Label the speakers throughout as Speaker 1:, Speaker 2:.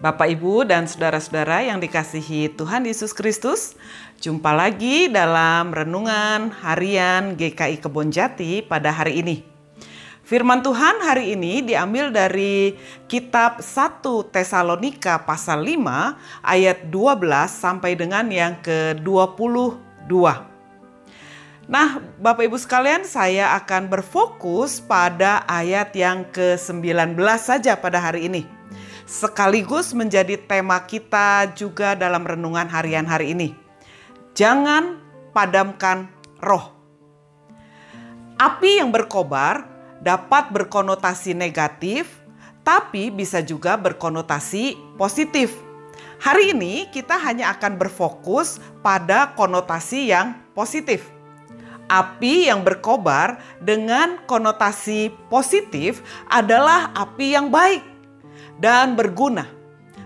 Speaker 1: Bapak, Ibu, dan saudara-saudara yang dikasihi Tuhan Yesus Kristus, jumpa lagi dalam renungan harian GKI Kebon Jati pada hari ini. Firman Tuhan hari ini diambil dari kitab 1 Tesalonika pasal 5 ayat 12 sampai dengan yang ke-22. Nah, Bapak Ibu sekalian, saya akan berfokus pada ayat yang ke-19 saja pada hari ini sekaligus menjadi tema kita juga dalam renungan harian hari ini. Jangan padamkan roh. Api yang berkobar dapat berkonotasi negatif, tapi bisa juga berkonotasi positif. Hari ini kita hanya akan berfokus pada konotasi yang positif. Api yang berkobar dengan konotasi positif adalah api yang baik dan berguna.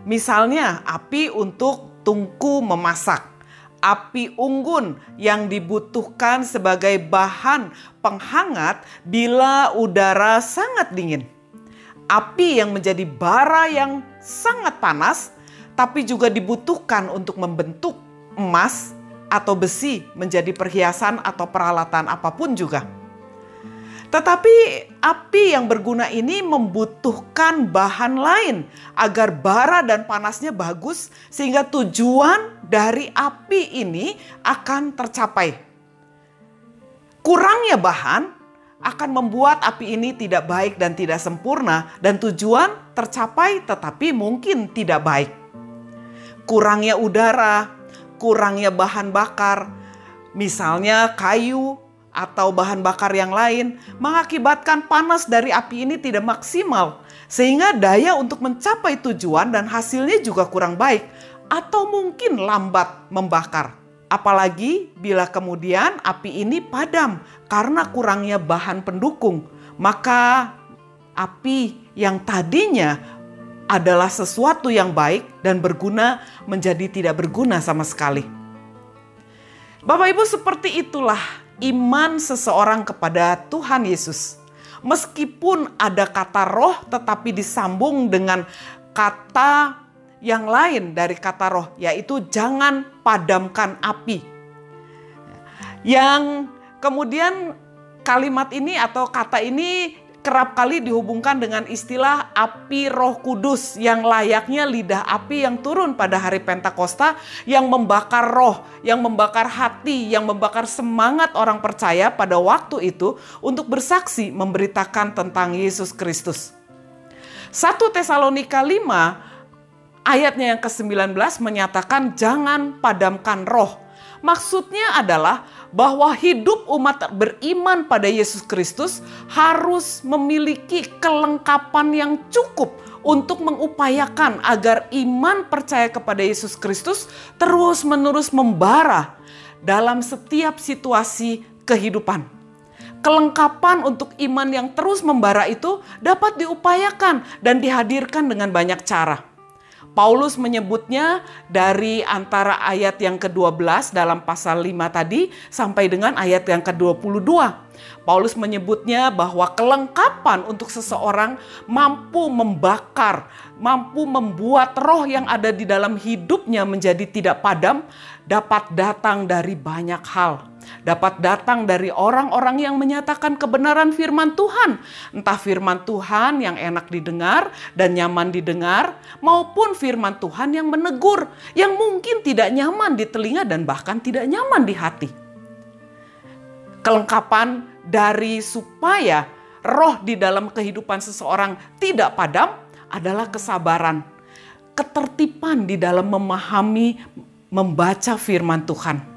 Speaker 1: Misalnya api untuk tungku memasak, api unggun yang dibutuhkan sebagai bahan penghangat bila udara sangat dingin. Api yang menjadi bara yang sangat panas tapi juga dibutuhkan untuk membentuk emas atau besi menjadi perhiasan atau peralatan apa pun juga. Tetapi api yang berguna ini membutuhkan bahan lain agar bara dan panasnya bagus sehingga tujuan dari api ini akan tercapai. Kurangnya bahan akan membuat api ini tidak baik dan tidak sempurna dan tujuan tercapai tetapi mungkin tidak baik. Kurangnya udara, kurangnya bahan bakar, misalnya kayu atau bahan bakar yang lain mengakibatkan panas dari api ini tidak maksimal sehingga daya untuk mencapai tujuan dan hasilnya juga kurang baik atau mungkin lambat membakar. Apalagi bila kemudian api ini padam karena kurangnya bahan pendukung, maka api yang tadinya adalah sesuatu yang baik dan berguna menjadi tidak berguna sama sekali. Bapak Ibu seperti itulah iman seseorang kepada Tuhan Yesus. Meskipun ada kata roh tetapi disambung dengan kata yang lain dari kata roh yaitu jangan padamkan api. Yang kemudian kalimat ini atau kata ini kerap kali dihubungkan dengan istilah api roh kudus yang layaknya lidah api yang turun pada hari Pentakosta yang membakar roh, yang membakar hati, yang membakar semangat orang percaya pada waktu itu untuk bersaksi memberitakan tentang Yesus Kristus. 1 Tesalonika 5 ayatnya yang ke-19 menyatakan jangan padamkan roh Maksudnya adalah bahwa hidup umat beriman pada Yesus Kristus harus memiliki kelengkapan yang cukup untuk mengupayakan agar iman percaya kepada Yesus Kristus terus-menerus membara dalam setiap situasi kehidupan. Kelengkapan untuk iman yang terus membara itu dapat diupayakan dan dihadirkan dengan banyak cara. Paulus menyebutnya dari antara ayat yang ke-12 dalam pasal 5 tadi sampai dengan ayat yang ke-22. Paulus menyebutnya bahwa kelengkapan untuk seseorang mampu membakar, mampu membuat roh yang ada di dalam hidupnya menjadi tidak padam dapat datang dari banyak hal dapat datang dari orang-orang yang menyatakan kebenaran firman Tuhan. Entah firman Tuhan yang enak didengar dan nyaman didengar, maupun firman Tuhan yang menegur, yang mungkin tidak nyaman di telinga dan bahkan tidak nyaman di hati. Kelengkapan dari supaya roh di dalam kehidupan seseorang tidak padam adalah kesabaran, ketertiban di dalam memahami, membaca firman Tuhan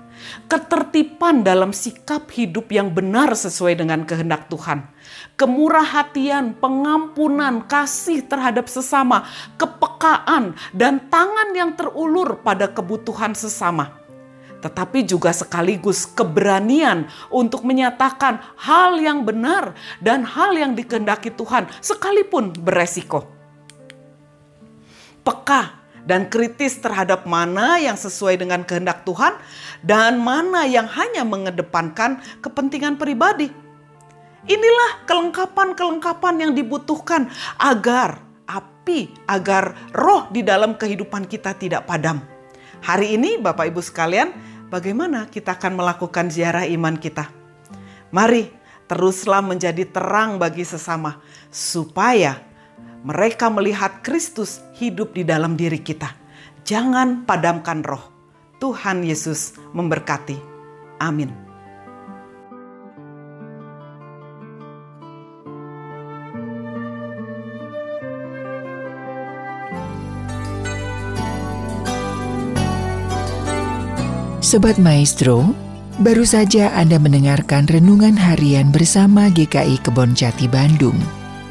Speaker 1: ketertiban dalam sikap hidup yang benar sesuai dengan kehendak Tuhan, kemurah hatian, pengampunan, kasih terhadap sesama, kepekaan, dan tangan yang terulur pada kebutuhan sesama. Tetapi juga sekaligus keberanian untuk menyatakan hal yang benar dan hal yang dikehendaki Tuhan, sekalipun beresiko. Peka dan kritis terhadap mana yang sesuai dengan kehendak Tuhan dan mana yang hanya mengedepankan kepentingan pribadi. Inilah kelengkapan-kelengkapan yang dibutuhkan agar api agar roh di dalam kehidupan kita tidak padam. Hari ini Bapak Ibu sekalian, bagaimana kita akan melakukan ziarah iman kita? Mari teruslah menjadi terang bagi sesama supaya mereka melihat Kristus hidup di dalam diri kita. Jangan padamkan roh. Tuhan Yesus memberkati. Amin.
Speaker 2: Sobat Maestro, baru saja Anda mendengarkan renungan harian bersama GKI Kebon Jati Bandung.